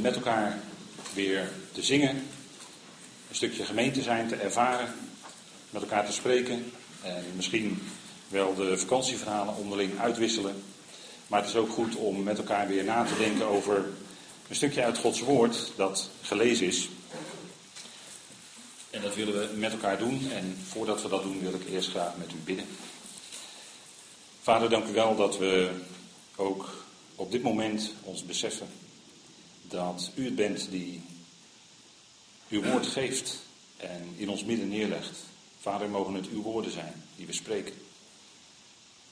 met elkaar weer te zingen, een stukje gemeente zijn, te ervaren, met elkaar te spreken en misschien wel de vakantieverhalen onderling uitwisselen. Maar het is ook goed om met elkaar weer na te denken over een stukje uit Gods Woord dat gelezen is. En dat willen we met elkaar doen. En voordat we dat doen wil ik eerst graag met u bidden. Vader, dank u wel dat we ook op dit moment ons beseffen dat u het bent die uw woord geeft en in ons midden neerlegt. Vader, mogen het uw woorden zijn die we spreken.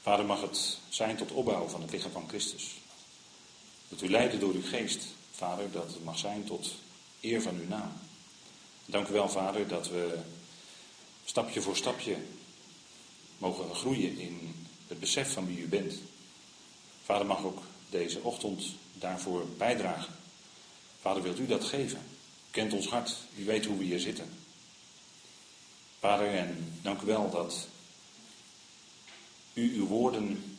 Vader, mag het zijn tot opbouw van het lichaam van Christus. Dat u leiden door uw geest, Vader, dat het mag zijn tot eer van uw naam. Dank u wel, Vader, dat we stapje voor stapje mogen groeien in het besef van wie u bent. Vader, mag ook deze ochtend daarvoor bijdragen. Vader, wilt u dat geven? U kent ons hart, u weet hoe we hier zitten. Vader, en dank u wel dat u uw woorden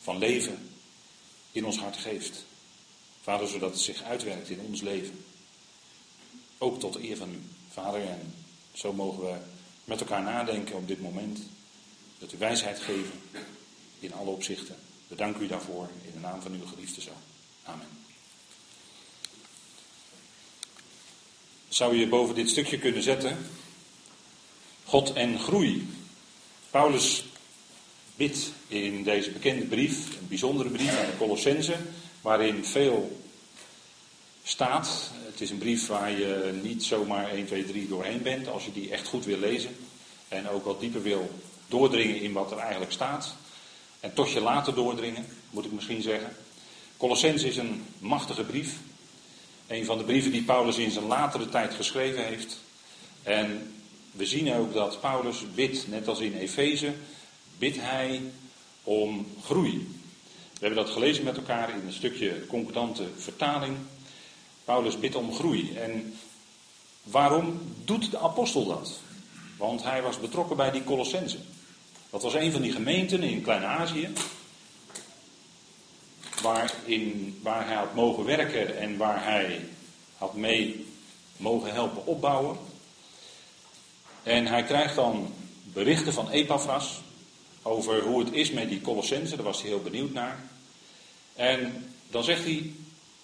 van leven in ons hart geeft. Vader, zodat het zich uitwerkt in ons leven. Ook tot eer van u, Vader. En zo mogen we met elkaar nadenken op dit moment. Dat u wijsheid geven in alle opzichten. We danken u daarvoor in de naam van uw geliefde zoon. Amen. Zou je boven dit stukje kunnen zetten? God en groei. Paulus bidt in deze bekende brief, een bijzondere brief aan de Colossense, waarin veel staat. Het is een brief waar je niet zomaar 1, 2, 3 doorheen bent als je die echt goed wil lezen. En ook wat dieper wil doordringen in wat er eigenlijk staat. En tot je later doordringen, moet ik misschien zeggen. Colossense is een machtige brief. Een van de brieven die Paulus in zijn latere tijd geschreven heeft. En we zien ook dat Paulus bidt, net als in Efeze, bidt hij om groei. We hebben dat gelezen met elkaar in een stukje concordante vertaling. Paulus bidt om groei. En waarom doet de apostel dat? Want hij was betrokken bij die Colossense. Dat was een van die gemeenten in Klein-Azië. Waar hij had mogen werken en waar hij had mee mogen helpen opbouwen. En hij krijgt dan berichten van Epaphras over hoe het is met die Colossense. Daar was hij heel benieuwd naar. En dan zegt hij,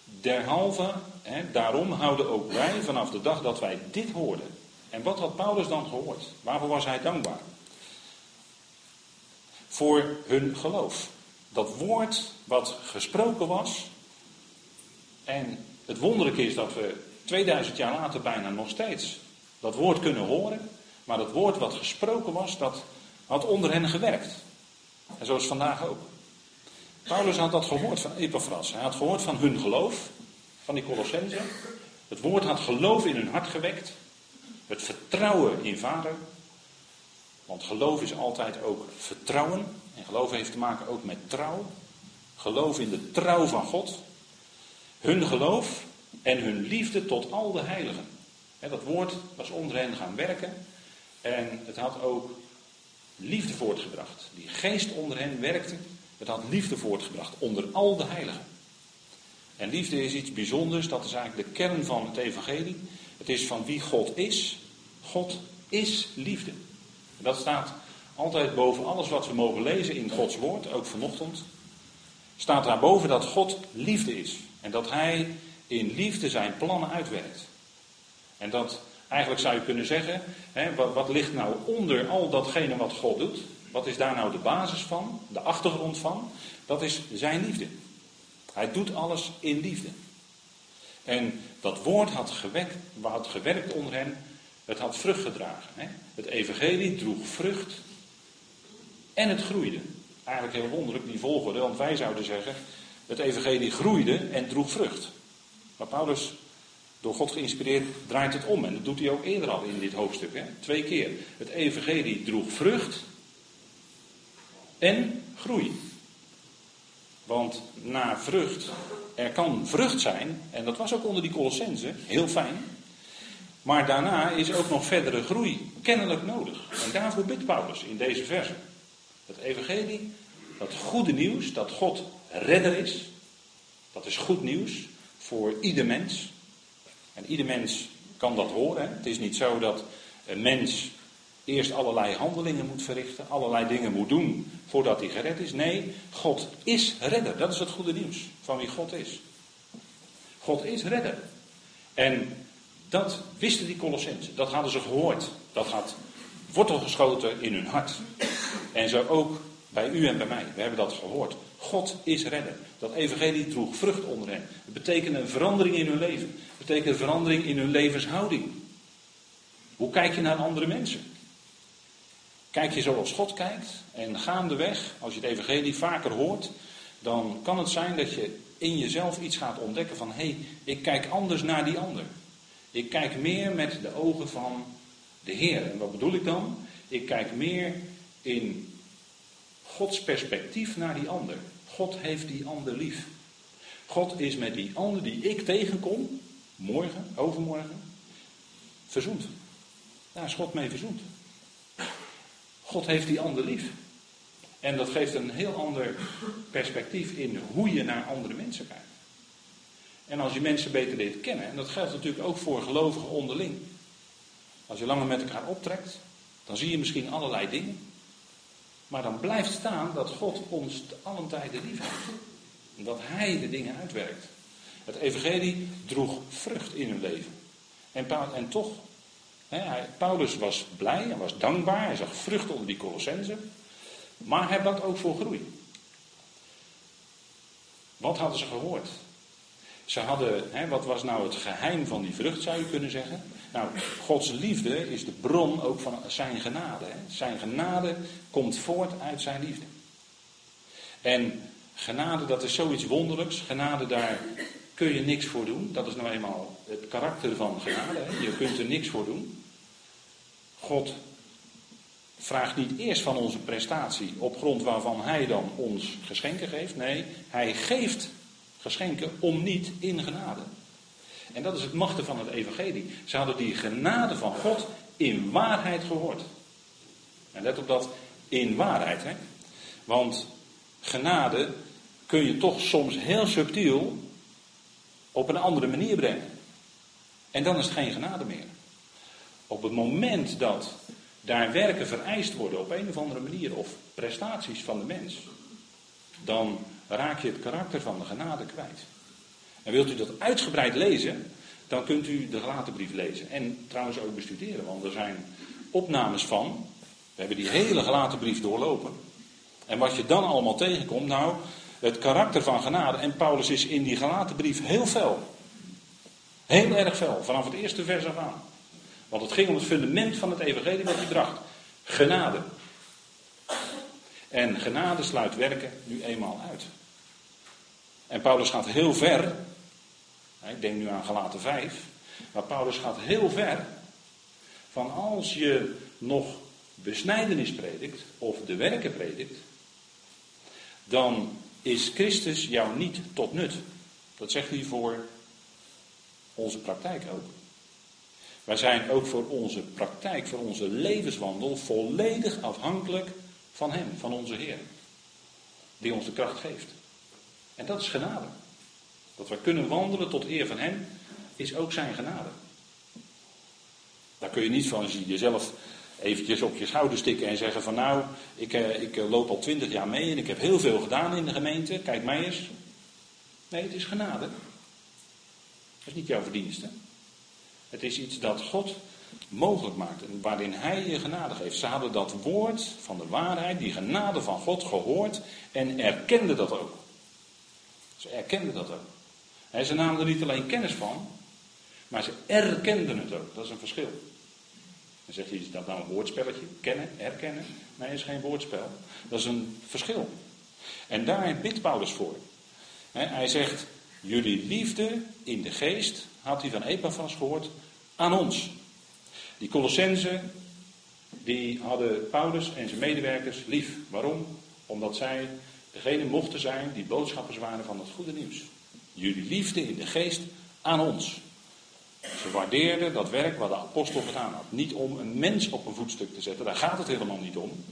derhalve, hè, daarom houden ook wij vanaf de dag dat wij dit hoorden. En wat had Paulus dan gehoord? Waarvoor was hij dankbaar? Voor hun geloof. Dat woord wat gesproken was. En het wonderlijke is dat we 2000 jaar later bijna nog steeds dat woord kunnen horen. Maar dat woord wat gesproken was, dat had onder hen gewerkt. En zo is vandaag ook. Paulus had dat gehoord van Epaphras. Hij had gehoord van hun geloof, van die Colossense. Het woord had geloof in hun hart gewekt. Het vertrouwen in Vader. Want geloof is altijd ook vertrouwen. En geloof heeft te maken ook met trouw. Geloof in de trouw van God. Hun geloof en hun liefde tot al de heiligen. dat woord was onder hen gaan werken. En het had ook liefde voortgebracht. Die geest onder hen werkte. Het had liefde voortgebracht onder al de heiligen. En liefde is iets bijzonders. Dat is eigenlijk de kern van het evangelie. Het is van wie God is. God is liefde. En dat staat altijd boven alles wat we mogen lezen in Gods woord, ook vanochtend. Staat daarboven dat God liefde is. En dat Hij in liefde zijn plannen uitwerkt. En dat Eigenlijk zou je kunnen zeggen, hè, wat, wat ligt nou onder al datgene wat God doet? Wat is daar nou de basis van, de achtergrond van? Dat is zijn liefde. Hij doet alles in liefde. En dat woord had, gewekt, had gewerkt onder hen, het had vrucht gedragen. Hè? Het evangelie droeg vrucht en het groeide. Eigenlijk heel wonderlijk die volgorde, want wij zouden zeggen, het evangelie groeide en droeg vrucht. Maar Paulus door God geïnspireerd draait het om. En dat doet hij ook eerder al in dit hoofdstuk. Hè? Twee keer. Het evangelie droeg vrucht en groei. Want na vrucht, er kan vrucht zijn, en dat was ook onder die Colossense, heel fijn. Maar daarna is ook nog verdere groei kennelijk nodig. En daarvoor bidt Paulus in deze verse. Het evangelie, dat goede nieuws, dat God redder is, dat is goed nieuws voor ieder mens. En ieder mens kan dat horen. Hè? Het is niet zo dat een mens eerst allerlei handelingen moet verrichten, allerlei dingen moet doen voordat hij gered is. Nee, God is redder. Dat is het goede nieuws van wie God is. God is redder. En dat wisten die Colossensen. Dat hadden ze gehoord. Dat had wortel geschoten in hun hart. En zo ook bij u en bij mij. We hebben dat gehoord. God is redder. Dat evangelie droeg vrucht onder hen. Het betekent een verandering in hun leven. Het betekent een verandering in hun levenshouding. Hoe kijk je naar andere mensen? Kijk je zoals God kijkt en gaandeweg, als je het evangelie vaker hoort, dan kan het zijn dat je in jezelf iets gaat ontdekken van hé, hey, ik kijk anders naar die ander. Ik kijk meer met de ogen van de Heer. En wat bedoel ik dan? Ik kijk meer in Gods perspectief naar die ander. God heeft die ander lief. God is met die ander die ik tegenkom, morgen, overmorgen, verzoend. Daar is God mee verzoend. God heeft die ander lief. En dat geeft een heel ander perspectief in hoe je naar andere mensen kijkt. En als je mensen beter leert kennen, en dat geldt natuurlijk ook voor gelovigen onderling. Als je langer met elkaar optrekt, dan zie je misschien allerlei dingen. Maar dan blijft staan dat God ons te allen tijden lief heeft. Dat Hij de dingen uitwerkt. Het evangelie droeg vrucht in hun leven. En, en toch Paulus was blij en was dankbaar. Hij zag vrucht onder die Colossense. Maar hij had ook voor groei. Wat hadden ze gehoord? Ze hadden, wat was nou het geheim van die vrucht, zou je kunnen zeggen? Nou, Gods liefde is de bron ook van zijn genade. Hè. Zijn genade komt voort uit zijn liefde. En genade, dat is zoiets wonderlijks. Genade, daar kun je niks voor doen. Dat is nou eenmaal het karakter van genade. Hè. Je kunt er niks voor doen. God vraagt niet eerst van onze prestatie op grond waarvan Hij dan ons geschenken geeft. Nee, Hij geeft geschenken om niet in genade. En dat is het machten van het evangelie. Ze hadden die genade van God in waarheid gehoord. En let op dat in waarheid. Hè? Want genade kun je toch soms heel subtiel op een andere manier brengen. En dan is het geen genade meer. Op het moment dat daar werken vereist worden op een of andere manier, of prestaties van de mens, dan raak je het karakter van de genade kwijt. En wilt u dat uitgebreid lezen, dan kunt u de gelaten brief lezen. En trouwens ook bestuderen, want er zijn opnames van. We hebben die hele gelaten brief doorlopen. En wat je dan allemaal tegenkomt, nou, het karakter van genade. En Paulus is in die gelaten brief heel fel. Heel erg fel, vanaf het eerste vers af aan. Want het ging om het fundament van het evangelie wat hij bracht. Genade. En genade sluit werken nu eenmaal uit. En Paulus gaat heel ver. Ik denk nu aan Galaten 5. Maar Paulus gaat heel ver. Van als je nog besnijdenis predikt. Of de werken predikt. Dan is Christus jou niet tot nut. Dat zegt hij voor onze praktijk ook. Wij zijn ook voor onze praktijk, voor onze levenswandel volledig afhankelijk van Hem, van onze Heer. Die ons de kracht geeft. En dat is genade. Dat wij kunnen wandelen tot eer van Hem, is ook Zijn genade. Daar kun je niet van jezelf eventjes op je schouder stikken en zeggen van nou, ik, eh, ik eh, loop al twintig jaar mee en ik heb heel veel gedaan in de gemeente, kijk mij eens. Nee, het is genade. Dat is niet jouw verdienste. Het is iets dat God mogelijk maakt en waarin Hij je genade geeft. Ze hadden dat woord van de waarheid, die genade van God gehoord en erkenden dat ook. Ze erkenden dat ook. Ze namen er niet alleen kennis van, maar ze erkenden het ook. Dat is een verschil. Dan zeg je, is dat nou een woordspelletje? Kennen, erkennen? Nee, dat is geen woordspel. Dat is een verschil. En daar bidt Paulus voor. Hij zegt, jullie liefde in de geest had hij van Epaphras gehoord, aan ons. Die Colossensen, die hadden Paulus en zijn medewerkers lief. Waarom? Omdat zij degene mochten zijn die boodschappers waren van het goede nieuws. Jullie liefde in de geest aan ons. Ze waardeerden dat werk wat de apostel gedaan had. Niet om een mens op een voetstuk te zetten, daar gaat het helemaal niet om.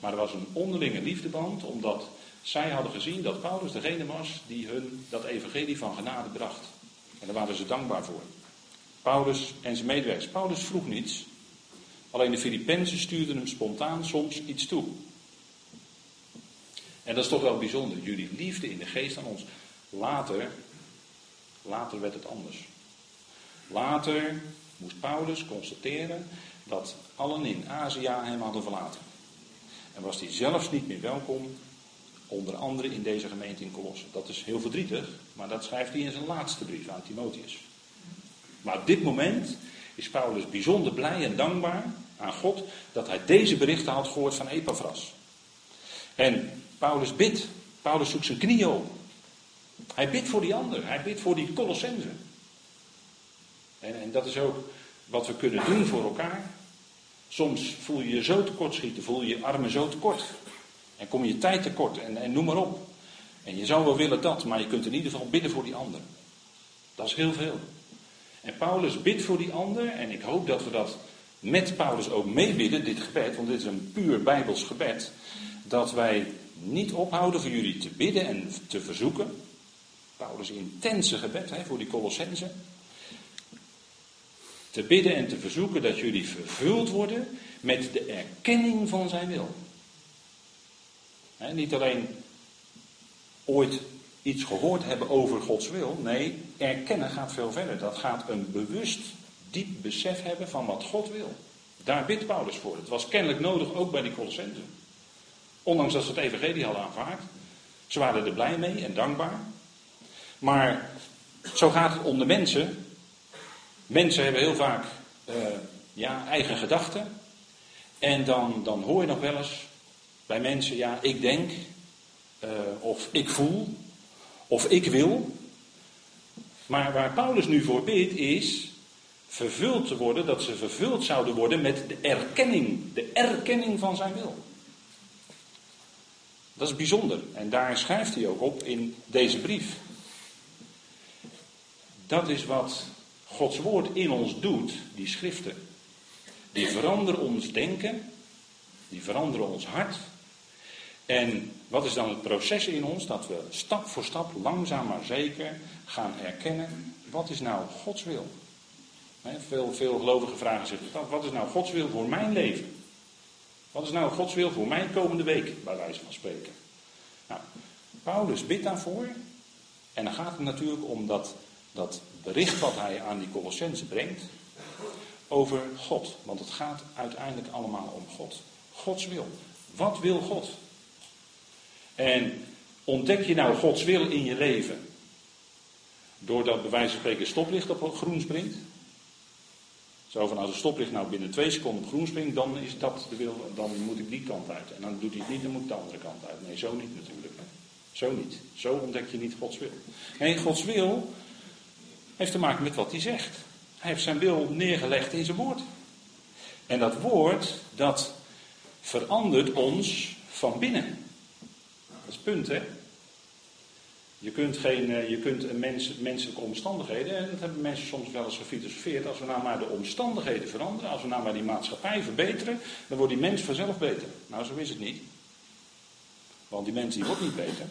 Maar er was een onderlinge liefdeband, omdat Zij hadden gezien dat Paulus degene was die hun dat evangelie van genade bracht. En daar waren ze dankbaar voor. Paulus en zijn medewerkers. Paulus vroeg niets. Alleen de Filippenzen stuurden hem spontaan soms iets toe. En dat is toch wel bijzonder. Jullie liefde in de geest aan ons. Later, later werd het anders. Later moest Paulus constateren dat allen in Azië hem hadden verlaten. En was hij zelfs niet meer welkom, onder andere in deze gemeente in Colosse. Dat is heel verdrietig, maar dat schrijft hij in zijn laatste brief aan Timotheus. Maar op dit moment is Paulus bijzonder blij en dankbaar aan God dat hij deze berichten had gehoord van Epaphras. En Paulus bidt. Paulus zoekt zijn knieën op. Hij bidt voor die ander. Hij bidt voor die Colossense. En, en dat is ook wat we kunnen doen voor elkaar. Soms voel je je zo tekortschieten, voel je je armen zo tekort. En kom je tijd tekort en, en noem maar op. En je zou wel willen dat, maar je kunt in ieder geval bidden voor die ander. Dat is heel veel. En Paulus bidt voor die ander en ik hoop dat we dat met Paulus ook meebidden, dit gebed, want dit is een puur Bijbels gebed. Dat wij niet ophouden voor jullie te bidden en te verzoeken. Paulus' intense gebed hè, voor die Colossense te bidden en te verzoeken dat jullie vervuld worden met de erkenning van zijn wil. niet alleen ooit iets gehoord hebben over Gods wil, nee, erkennen gaat veel verder. Dat gaat een bewust, diep besef hebben van wat God wil. Daar bidt Paulus voor. Het was kennelijk nodig ook bij die Colossensen. Ondanks dat ze het evangelie hadden aanvaard. Ze waren er blij mee en dankbaar. Maar zo gaat het om de mensen Mensen hebben heel vaak uh, ja, eigen gedachten. En dan, dan hoor je nog wel eens bij mensen, ja, ik denk, uh, of ik voel, of ik wil. Maar waar Paulus nu voor bidt is vervuld te worden, dat ze vervuld zouden worden met de erkenning, de erkenning van zijn wil. Dat is bijzonder en daar schrijft hij ook op in deze brief. Dat is wat Gods woord in ons doet, die schriften, die veranderen ons denken, die veranderen ons hart. En wat is dan het proces in ons? Dat we stap voor stap, langzaam maar zeker, gaan herkennen, wat is nou Gods wil? veel, veel gelovigen vragen zich af, wat is nou Gods wil voor mijn leven? Wat is nou Gods wil voor mijn komende week, bij wijze van spreken? Nou, Paulus bidt daarvoor. En dan gaat het natuurlijk om dat, dat bericht wat hij aan die Colossense brengt over God. Want het gaat uiteindelijk allemaal om God. Gods wil. Wat wil God? En ontdek je nou Gods wil in je leven doordat bij wijze van spreken stoplicht op groen springt? Zo van als een stoplicht nou binnen twee seconden op groen springt, dan is dat de wil, dan moet ik die kant uit. En dan doet hij het niet, dan moet ik de andere kant uit. Nee, zo niet natuurlijk. Zo niet. Zo ontdek je niet Gods wil. Nee, Gods wil heeft te maken met wat hij zegt. Hij heeft zijn wil neergelegd in zijn woord. En dat woord, dat verandert ons van binnen. Dat is punt, hè? Je kunt, geen, eh, je kunt een mens, menselijke omstandigheden, en dat hebben mensen soms wel eens gefilosofeerd, als we nou maar de omstandigheden veranderen, als we nou maar die maatschappij verbeteren, dan wordt die mens vanzelf beter. Nou, zo is het niet. Want die mens die wordt niet beter,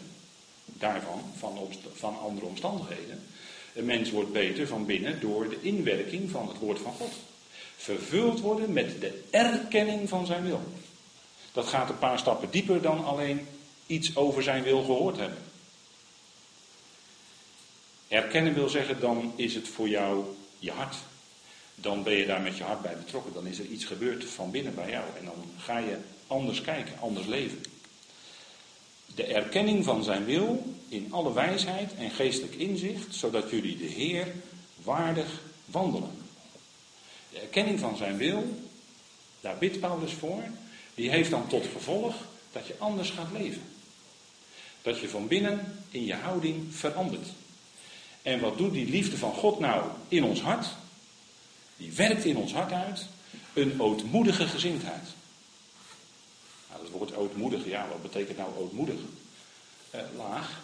daarvan, van, van andere omstandigheden. Een mens wordt beter van binnen door de inwerking van het woord van God. Vervuld worden met de erkenning van zijn wil. Dat gaat een paar stappen dieper dan alleen iets over zijn wil gehoord hebben. Erkennen wil zeggen, dan is het voor jou je hart. Dan ben je daar met je hart bij betrokken. Dan is er iets gebeurd van binnen bij jou. En dan ga je anders kijken, anders leven de erkenning van zijn wil in alle wijsheid en geestelijk inzicht, zodat jullie de Heer waardig wandelen. De erkenning van zijn wil, daar bidt Paulus voor, die heeft dan tot gevolg dat je anders gaat leven. Dat je van binnen in je houding verandert. En wat doet die liefde van God nou in ons hart? Die werkt in ons hart uit een ootmoedige gezindheid. Het woord ootmoedig, ja, wat betekent nou ootmoedig? Eh, laag.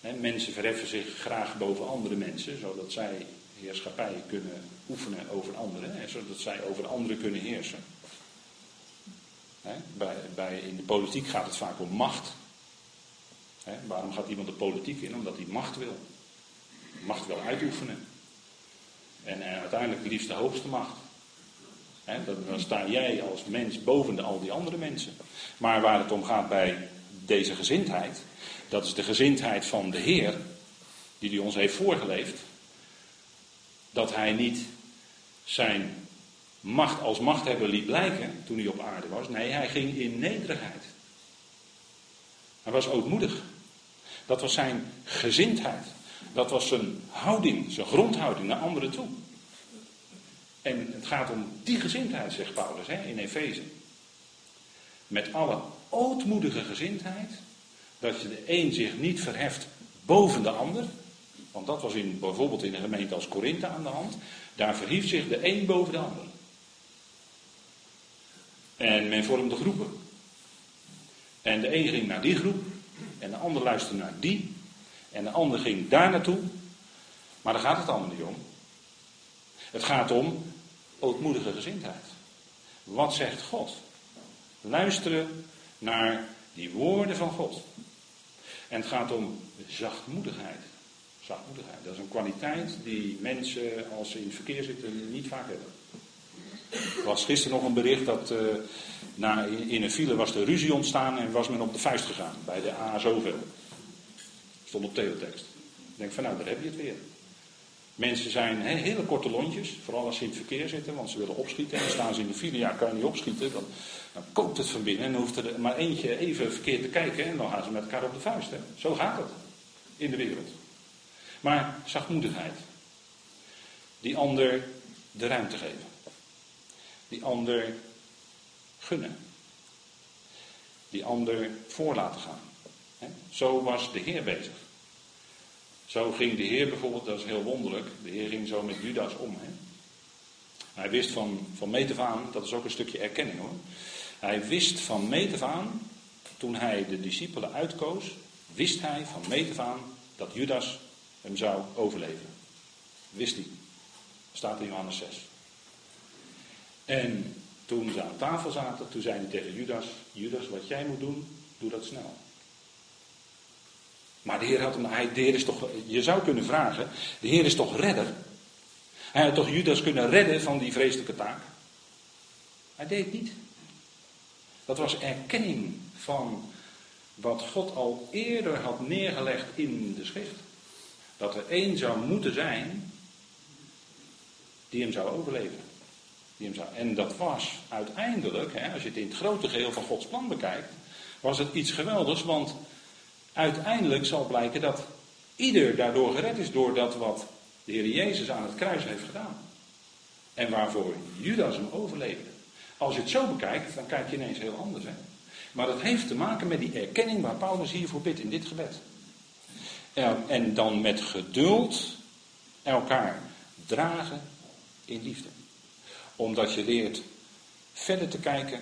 mensen verheffen zich graag boven andere mensen, zodat zij heerschappij kunnen oefenen over anderen, zodat zij over anderen kunnen heersen. bij, in de politiek gaat het vaak om macht. waarom gaat iemand de politiek in? Omdat hij macht wil. Macht wil uitoefenen. En, en uiteindelijk liefst de hoogste macht. Dan, sta jij als mens boven al die andere mensen. Maar waar het om gaat bij deze gezindheid, dat is de gezindheid van de Heer, die hij ons heeft voorgeleefd. Dat hij niet zijn macht als machthebber liet blijken toen hij op aarde was. Nee, hij ging in nederigheid. Hij was ootmoedig. Dat was zijn gezindheid. Dat was zijn houding, zijn grondhouding naar anderen toe. En het gaat om die gezindheid, zegt Paulus hè, in Efeze. Met alle ootmoedige gezindheid, dat je de een zich niet verheft boven de ander. Want dat was in, bijvoorbeeld in een gemeente als Korinthe aan de hand. Daar verhief zich de een boven de ander. En men vormde groepen. En de een ging naar die groep. En de ander luisterde naar die. En de ander ging daar naartoe. Maar daar gaat het allemaal niet om. Het gaat om ootmoedige gezindheid. Wat zegt God? Luisteren naar die woorden van God. En het gaat om zachtmoedigheid. Zachtmoedigheid. Dat is een kwaliteit die mensen als ze in het verkeer zitten niet vaak hebben. Er was gisteren nog een bericht dat na, in een file was er ruzie ontstaan en was men op de vuist gegaan bij de A zoveel. Stond op teletext. Ik denk van nou, daar heb je het weer. Mensen zijn hele korte lontjes, vooral als ze in het verkeer zitten, want ze willen opschieten. En dan staan ze in de file, ja, kan je niet opschieten, dan, dan kookt het van binnen. En dan hoeft er maar eentje even verkeerd te kijken en dan gaan ze met elkaar op de vuist. Zo gaat het in de wereld. Maar zachtmoedigheid. Die ander de ruimte geven. Die ander gunnen. Die ander voor laten gaan. Zo was de Heer bezig. Zo ging de Heer bijvoorbeeld, dat is heel wonderlijk, de Heer ging zo met Judas om. Hè? Hij wist van, van meet af aan, dat is ook een stukje erkenning hoor. Hij wist van meet af aan, toen hij de discipelen uitkoos, wist hij van meet af aan dat Judas hem zou overleven. Wist hij. Staat in Johannes 6. En toen ze aan tafel zaten, toen zei hij tegen Judas, Judas, wat jij moet doen, doe dat snel. Maar de Heer had hem, hij, is toch, je zou kunnen vragen, de Heer is toch redder? Hij had toch Judas kunnen redden van die vreselijke taak? Hij deed het niet. Dat was erkenning van wat God al eerder had neergelegd in de schrift. Dat er één zou moeten zijn die hem zou overleven. Die hem zou, en dat was uiteindelijk, hè, als je het in het grote geheel van Gods plan bekijkt, was het iets geweldigs, want uiteindelijk zal blijken dat ieder daardoor gered is door dat wat de Heer Jezus aan het kruis heeft gedaan. En waarvoor Judas hem overleefde. Als je het zo bekijkt, dan kijk je ineens heel anders. Maar dat heeft te maken met die erkenning waar Paulus hiervoor bidt in dit gebed. En dan met geduld elkaar dragen in liefde. Omdat je leert verder te kijken.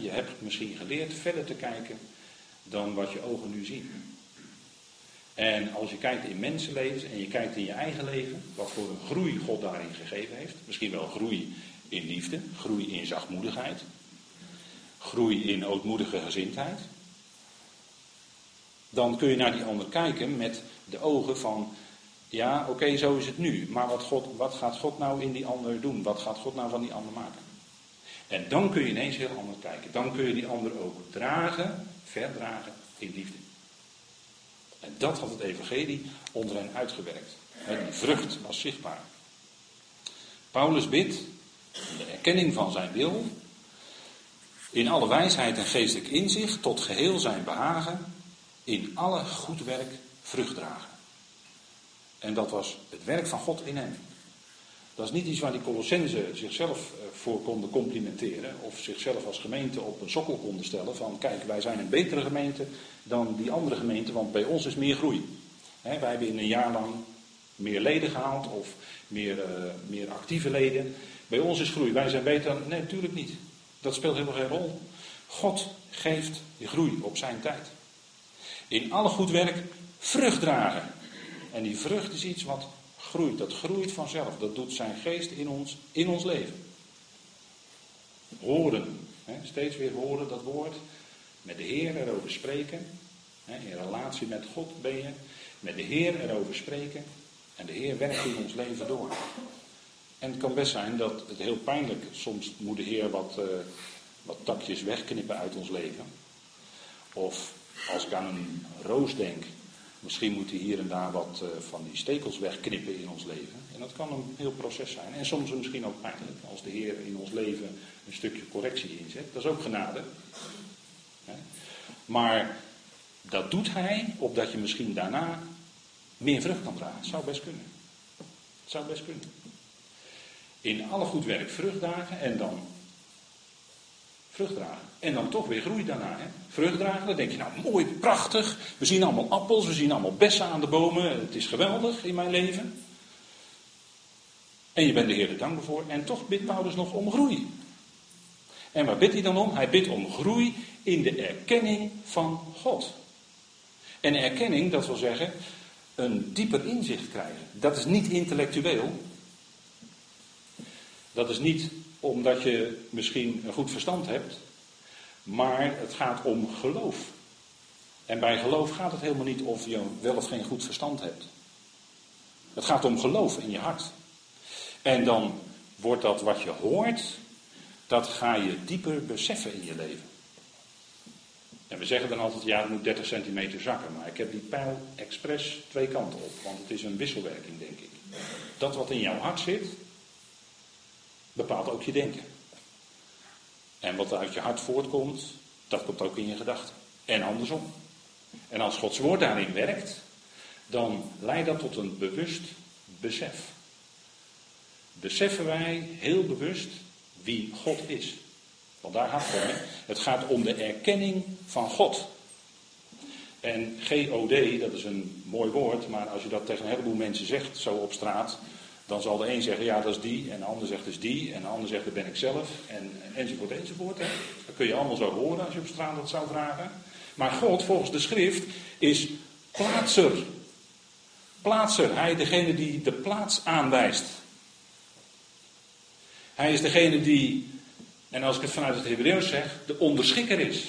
Je hebt misschien geleerd verder te kijken dan wat je ogen nu zien. En als je kijkt in mensenlevens en je kijkt in je eigen leven, wat voor een groei God daarin gegeven heeft. Misschien wel groei in liefde, groei in zachtmoedigheid, groei in ootmoedige gezindheid. Dan kun je naar die ander kijken met de ogen van, ja oké, zo is het nu. Maar wat, God, wat gaat God nou in die ander doen? Wat gaat God nou van die ander maken? En dan kun je ineens heel anders kijken. Dan kun je die ander ook dragen verdragen in liefde. En dat had het evangelie onder hen uitgewerkt. die vrucht was zichtbaar. Paulus bidt de erkenning van zijn wil, in alle wijsheid en geestelijk inzicht, tot geheel zijn behagen, in alle goed werk vrucht dragen. En dat was het werk van God in hem. Dat is niet iets waar die Colossenzen zichzelf eh, voor konden complimenteren. Of zichzelf als gemeente op een sokkel konden stellen. Van kijk, wij zijn een betere gemeente dan die andere gemeente, want bij ons is meer groei. wij hebben in een jaar lang meer leden gehaald of meer, uh, meer actieve leden. Bij ons is groei. Wij zijn beter. Nee, natuurlijk niet. Dat speelt helemaal geen rol. God geeft die groei op zijn tijd. In alle goed werk vrucht dragen. En die vrucht is iets wat groeit. Dat groeit vanzelf. Dat doet zijn geest in ons, in ons leven. Horen. steeds weer horen dat woord. Met de Heer erover spreken. in relatie met God ben je. Met de Heer erover spreken. En de Heer werkt in ons leven door. En het kan best zijn dat het heel pijnlijk, soms moet de Heer wat, uh, wat takjes wegknippen uit ons leven. Of als ik aan een roos denk, misschien moet hij hier en daar wat uh, van die stekels wegknippen in ons leven. En dat kan een heel proces zijn. En soms misschien ook pijnlijk, als de Heer in ons leven een stukje correctie inzet. Dat is ook genade. Maar dat doet hij, opdat je misschien daarna meer vrucht kan dragen. Zou best kunnen. Het zou best kunnen. In alle goed werk vrucht dragen en dan vrucht dragen. En dan toch weer groei daarna. Hè? Dragen, dan denk je nou mooi, prachtig. We zien allemaal appels, we zien allemaal bessen aan de bomen. Het is geweldig in mijn leven. En je bent de Heer er dankbaar voor. En toch bidt Paulus nog om groei. En waar bidt hij dan om? Hij bidt om groei in de erkenning van God. En erkenning, dat wil zeggen, een dieper inzicht krijgen. Dat is niet intellectueel. Dat is niet omdat je misschien een goed verstand hebt, maar het gaat om geloof. En bij geloof gaat het helemaal niet of je wel of geen goed verstand hebt. Het gaat om geloof in je hart. En dan wordt dat wat je hoort, dat ga je dieper beseffen in je leven. En we zeggen dan altijd, ja, het moet 30 centimeter zakken. Maar ik heb die pijl expres twee kanten op. Want het is een wisselwerking, denk ik. Dat wat in jouw hart zit, bepaalt ook je denken. En wat uit je hart voortkomt, dat komt ook in je gedachten. En andersom. En als Gods woord daarin werkt, dan leidt dat tot een bewust besef. Beseffen wij heel bewust wie God is. Want daar gaat het om. Het gaat om de erkenning van God. En GOD, dat is een mooi woord, maar als je dat tegen een heleboel mensen zegt, zo op straat, dan zal de een zeggen, ja dat is die, en de ander zegt dat is die, en de ander zegt dat ben ik zelf, en, enzovoort enzovoort. Hè. Dat kun je allemaal zo horen als je op straat dat zou vragen. Maar God, volgens de schrift, is plaatser. Plaatser, hij degene die de plaats aanwijst. Hij is degene die, en als ik het vanuit het Hebreeuws zeg, de onderschikker is.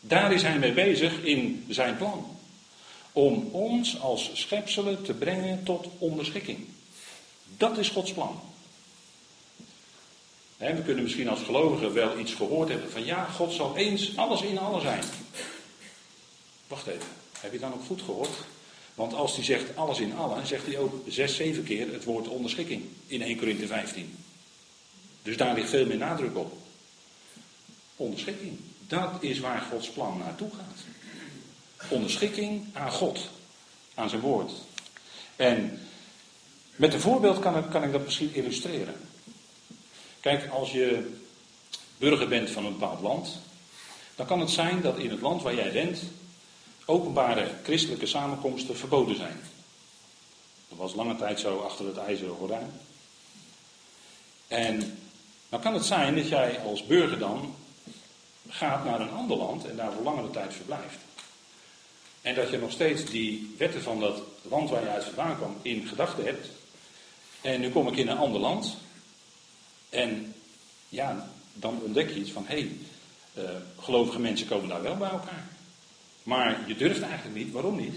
Daar is hij mee bezig in zijn plan. Om ons als schepselen te brengen tot onderschikking. Dat is Gods plan. we kunnen misschien als gelovigen wel iets gehoord hebben van ja, God zal eens alles in alles zijn. Wacht even, heb je dan ook goed gehoord? Want als hij zegt alles in allen, zegt hij ook zes, zeven keer het woord onderschikking in 1 Korinthe 15. Dus daar ligt veel meer nadruk op. Onderschikking. Dat is waar Gods plan naartoe gaat. Onderschikking aan God, aan zijn woord. En met een voorbeeld kan ik, kan ik dat misschien illustreren. Kijk, als je burger bent van een bepaald land, dan kan het zijn dat in het land waar jij bent openbare christelijke samenkomsten verboden zijn. Dat was lange tijd zo achter het ijzeren gordijn. En dan kan het zijn dat jij als burger dan gaat naar een ander land en daar voor langere tijd verblijft. En dat je nog steeds die wetten van dat land waar je uit vandaan kwam in gedachten hebt. En nu kom ik in een ander land. En ja, dan ontdek je iets van, hé, hey, uh, gelovige mensen komen daar wel bij elkaar. Maar je durft eigenlijk niet. Waarom niet?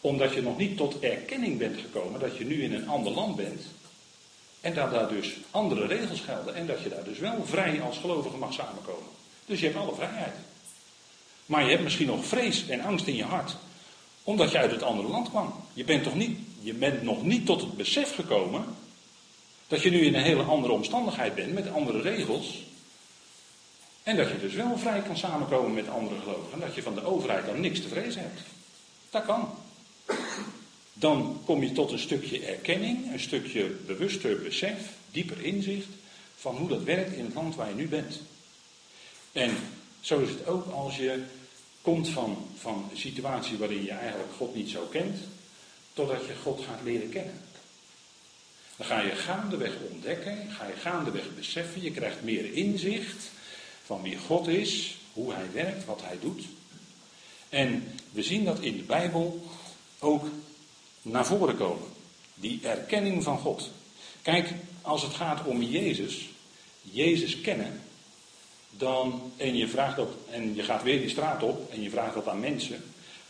Omdat je nog niet tot erkenning bent gekomen dat je nu in een ander land bent. En dat daar dus andere regels gelden. En dat je daar dus wel vrij als gelovige mag samenkomen. Dus je hebt alle vrijheid. Maar je hebt misschien nog vrees en angst in je hart. Omdat je uit het andere land kwam. Je bent, toch niet, je bent nog niet tot het besef gekomen. Dat je nu in een hele andere omstandigheid bent met andere regels. En dat je dus wel vrij kan samenkomen met andere gelovigen. En dat je van de overheid dan niks te vrezen hebt. Dat kan. Dan kom je tot een stukje erkenning, een stukje bewuster besef, dieper inzicht van hoe dat werkt in het land waar je nu bent. En zo is het ook als je komt van, van een situatie waarin je eigenlijk God niet zo kent, totdat je God gaat leren kennen. Dan ga je gaandeweg ontdekken, ga je gaandeweg beseffen, je krijgt meer inzicht van wie God is, hoe Hij werkt, wat Hij doet. En we zien dat in de Bijbel ook naar voren komen. Die erkenning van God. Kijk, als het gaat om Jezus, Jezus kennen, dan, en je vraagt dat, en je gaat weer die straat op en je vraagt dat aan mensen,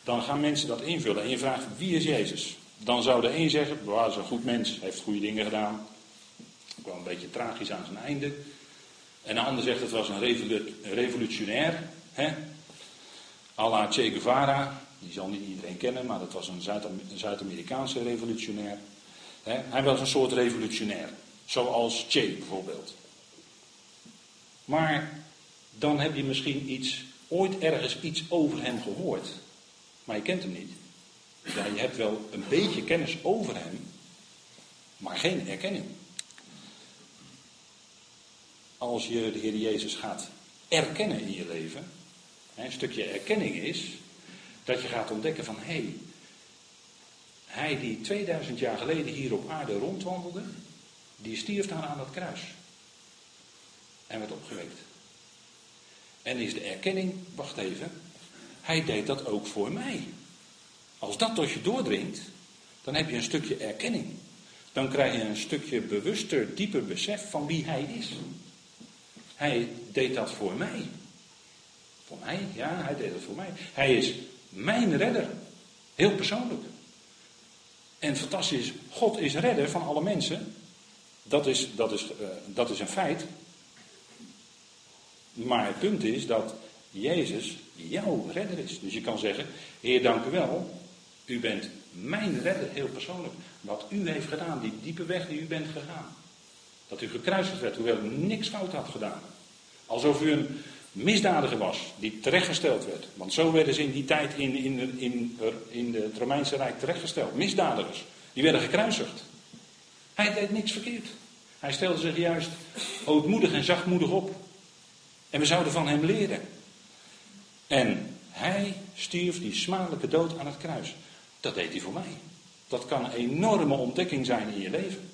dan gaan mensen dat invullen. En je vraagt wie is Jezus? Dan zou de een zeggen, dat is een goed mens, heeft goede dingen gedaan. Ook wel een beetje tragisch aan zijn einde. En de ander zegt het was een revolutionair. Hè? A la Che Guevara. Die zal niet iedereen kennen, maar dat was een Zuid-Amerikaanse revolutionair. Hè? Hij was een soort revolutionair. Zoals Che bijvoorbeeld. Maar dan heb je misschien iets, ooit ergens iets over hem gehoord. Maar je kent hem niet. Ja, je hebt wel een beetje kennis over hem, maar geen erkenning. Als je de Heer Jezus gaat erkennen in je leven, een stukje erkenning is dat je gaat ontdekken van hé, hey, hij die 2000 jaar geleden hier op aarde rondwandelde, die stierf daar aan dat kruis. En werd opgewekt. En is de erkenning, wacht even, hij deed dat ook voor mij. Als dat tot je doordringt, dan heb je een stukje erkenning. Dan krijg je een stukje bewuster, dieper besef van wie hij is. Hij deed dat voor mij. Voor mij? Ja, hij deed dat voor mij. Hij is mijn redder. Heel persoonlijk. En fantastisch, God is redder van alle mensen. Dat is, dat is, uh, dat is een feit. Maar het punt is dat Jezus jouw redder is. Dus je kan zeggen, Heer dank u wel, u bent mijn redder, heel persoonlijk. Wat u heeft gedaan, die diepe weg die u bent gegaan. Dat u gekruisigd werd, hoewel u niks fout had gedaan. Alsof u een misdadiger was, die terechtgesteld werd. Want zo werden ze in die tijd in, in, in, in het Romeinse Rijk terechtgesteld. Misdadigers, die werden gekruisigd. Hij deed niks verkeerd. Hij stelde zich juist ootmoedig en zachtmoedig op. En we zouden van hem leren. En hij stierf die smadelijke dood aan het kruis. Dat deed hij voor mij. Dat kan een enorme ontdekking zijn in je leven.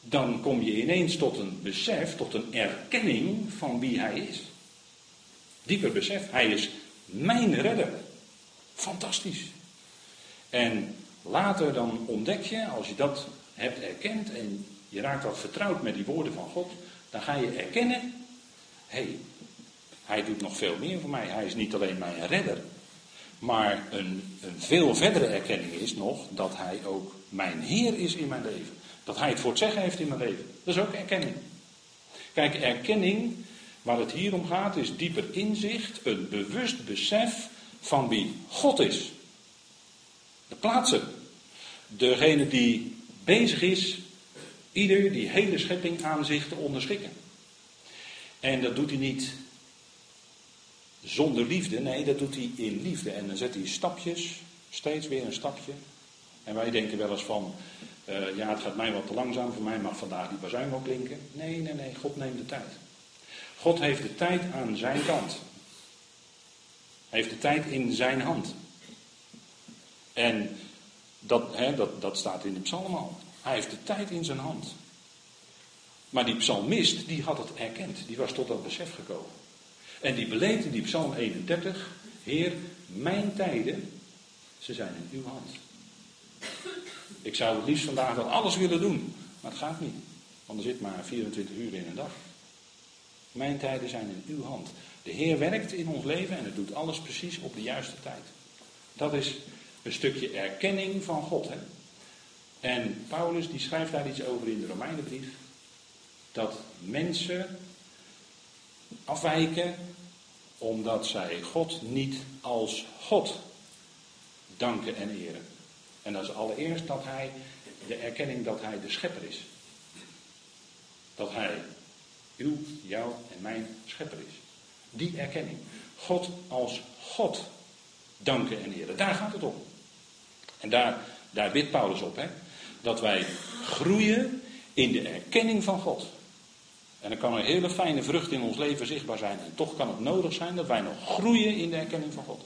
Dan kom je ineens tot een besef, tot een erkenning van wie hij is. Dieper besef, hij is mijn redder. Fantastisch. En later dan ontdek je, als je dat hebt erkend en je raakt wat vertrouwd met die woorden van God, dan ga je erkennen hey, hij doet nog veel meer voor mij. Hij is niet alleen mijn redder. Maar een, een veel verdere erkenning is nog dat hij ook mijn Heer is in mijn leven. Dat hij het voor het zeggen heeft in mijn leven. Dat is ook erkenning. Kijk, erkenning, waar het hier om gaat, is dieper inzicht, een bewust besef van wie God is. De plaatsen. Degene die bezig is, ieder die hele schepping aan zich te onderschikken. En dat doet hij niet zonder liefde, nee, dat doet hij in liefde. En dan zet hij stapjes, steeds weer een stapje. En wij denken wel eens van, uh, ja, het gaat mij wat te langzaam, voor mij mag vandaag die bazuin wel klinken. Nee, nee, nee, God neemt de tijd. God heeft de tijd aan zijn kant. Hij heeft de tijd in zijn hand. En dat, hè, dat, dat staat in de psalm al. Hij heeft de tijd in zijn hand. Maar die psalmist, die had het erkend. Die was tot dat besef gekomen. En die beleed in die psalm 31. Heer, mijn tijden, ze zijn in uw hand. Ik zou het liefst vandaag wel alles willen doen. Maar het gaat niet. Want er zit maar 24 uur in een dag. Mijn tijden zijn in uw hand. De Heer werkt in ons leven en het doet alles precies op de juiste tijd. Dat is een stukje erkenning van God. Hè? En Paulus die schrijft daar iets over in de Romeinenbrief dat mensen afwijken omdat zij God niet als God danken en eren. En dat is allereerst dat hij, de erkenning dat hij de schepper is. Dat hij uw, jou en mijn schepper is. Die erkenning. God als God danken en eren. Daar gaat het om. En daar, daar bidt Paulus op. Hè? Dat wij groeien in de erkenning van God. En dan kan een hele fijne vrucht in ons leven zichtbaar zijn. En toch kan het nodig zijn dat wij nog groeien in de erkenning van God.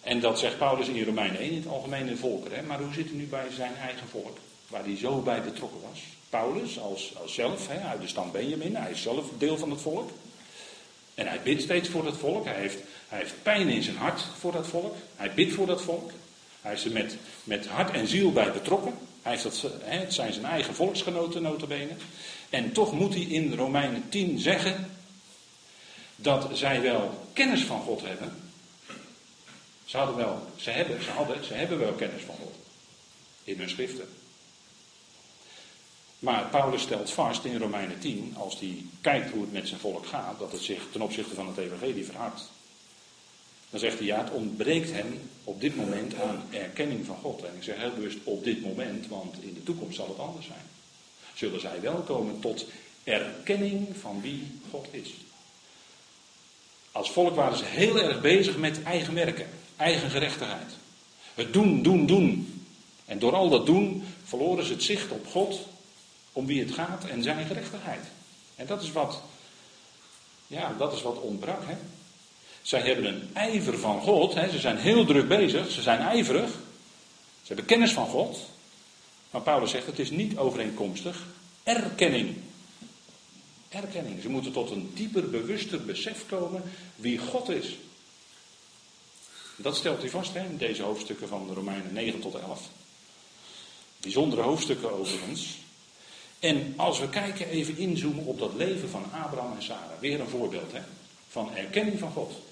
En dat zegt Paulus in Romeinen 1 in het algemene volkeren. Hè? Maar hoe zit het nu bij zijn eigen volk? Waar hij zo bij betrokken was. Paulus als, als zelf, hè, uit de stam Benjamin. Hij is zelf deel van het volk. En hij bidt steeds voor dat volk. Hij heeft, pijn in zijn hart voor dat volk. Hij bidt voor dat volk. Hij is er met, met hart en ziel bij betrokken. Hij heeft dat, het zijn zijn eigen volksgenoten notabene. En toch moet hij in Romeinen 10 zeggen dat zij wel kennis van God hebben. Ze hadden wel, ze hebben, ze hadden, ze hebben wel kennis van God. In hun schriften. Maar Paulus stelt vast in Romeinen 10, als hij kijkt hoe het met zijn volk gaat, dat het zich ten opzichte van het evangelie verhardt. Dan zegt hij ja, het ontbreekt hen op dit moment aan erkenning van God. En ik zeg heel bewust op dit moment, want in de toekomst zal het anders zijn. Zullen zij wel komen tot erkenning van wie God is. Als volk waren ze heel erg bezig met eigen werken, eigen gerechtigheid. Het doen, doen, doen. En door al dat doen verloren ze het zicht op God, om wie het gaat en zijn gerechtigheid. En dat is wat, ja, dat is wat ontbrak. Hè? Zij hebben een ijver van God. Hè? Ze zijn heel druk bezig. Ze zijn ijverig. Ze hebben kennis van God. Maar Paulus zegt het is niet overeenkomstig erkenning. Erkenning. Ze moeten tot een dieper, bewuster besef komen wie God is. Dat stelt hij vast hè, in deze hoofdstukken van de Romeinen 9 tot 11. Bijzondere hoofdstukken overigens. En als we kijken, even inzoomen op dat leven van Abraham en Sarah. Weer een voorbeeld hè, van erkenning van God.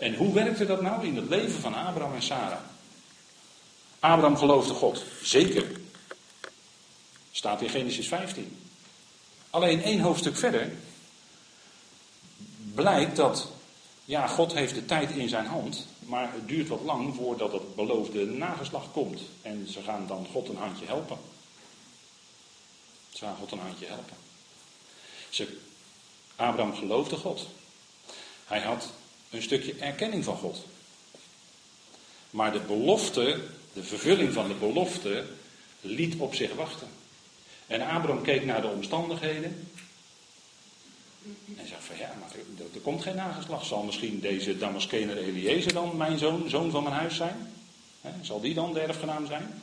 En hoe werkte dat nou in het leven van Abraham en Sarah? Abraham geloofde God, zeker. Staat in Genesis 15. Alleen één hoofdstuk verder blijkt dat, ja, God heeft de tijd in zijn hand, maar het duurt wat lang voordat het beloofde nageslacht komt. En ze gaan dan God een handje helpen. Ze gaan God een handje helpen. Ze, Abraham geloofde God. Hij had een stukje erkenning van God. Maar de belofte, de vervulling van de belofte, liet op zich wachten. En Abraham keek naar de omstandigheden. En zei van ja, maar er, komt geen nageslacht. Zal misschien deze Damaskener Eliezer dan mijn zoon, zoon van mijn huis zijn? zal die dan de erfgenaam zijn?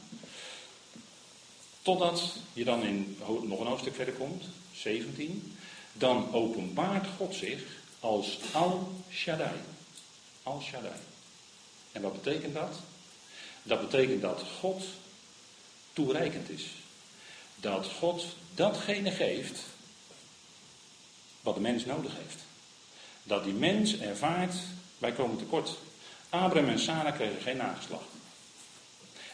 Totdat je dan in nog een hoofdstuk verder komt, 17. Dan openbaart God zich als Al Shaddai. Al Shaddai. En wat betekent dat? Dat betekent dat God toereikend is. Dat God datgene geeft wat de mens nodig heeft. Dat die mens ervaart, wij komen tekort. Abraham en Sarah kregen geen nageslacht.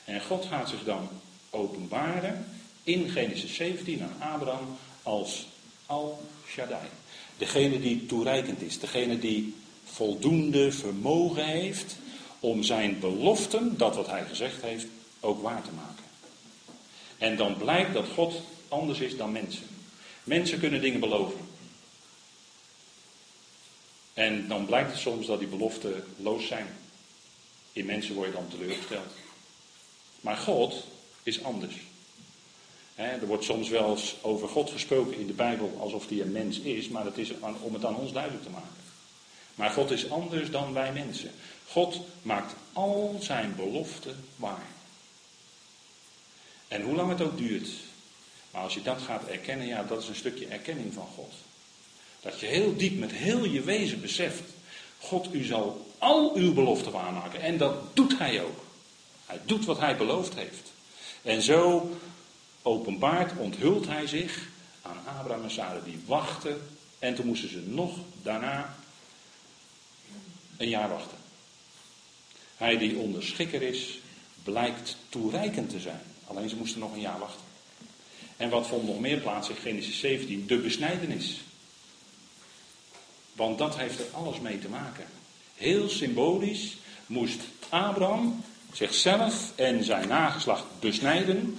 En God gaat zich dan openbaren in Genesis 17 aan Abraham als Al Shaddai. Degene die toereikend is, degene die voldoende vermogen heeft om zijn beloften, dat wat hij gezegd heeft, ook waar te maken. En dan blijkt dat God anders is dan mensen. Mensen kunnen dingen beloven. En dan blijkt het soms dat die beloften loos zijn. In mensen word je dan teleurgesteld. Maar God is anders er wordt soms wel eens over God gesproken in de Bijbel alsof hij een mens is, maar dat is om het aan ons duidelijk te maken. Maar God is anders dan wij mensen. God maakt al zijn beloften waar. En hoe lang het ook duurt. Maar als je dat gaat erkennen, ja, dat is een stukje erkenning van God. Dat je heel diep met heel je wezen beseft. God, u zal al uw beloften waarmaken. En dat doet hij ook. Hij doet wat hij beloofd heeft. En zo openbaart, onthult hij zich aan Abraham en Sarah. Die wachten en toen moesten ze nog daarna een jaar wachten. Hij die onderschikker is, blijkt toereikend te zijn. Alleen ze moesten nog een jaar wachten. En wat vond nog meer plaats in Genesis 17? De besnijdenis. Want dat heeft er alles mee te maken. Heel symbolisch moest Abraham zichzelf en zijn nageslacht besnijden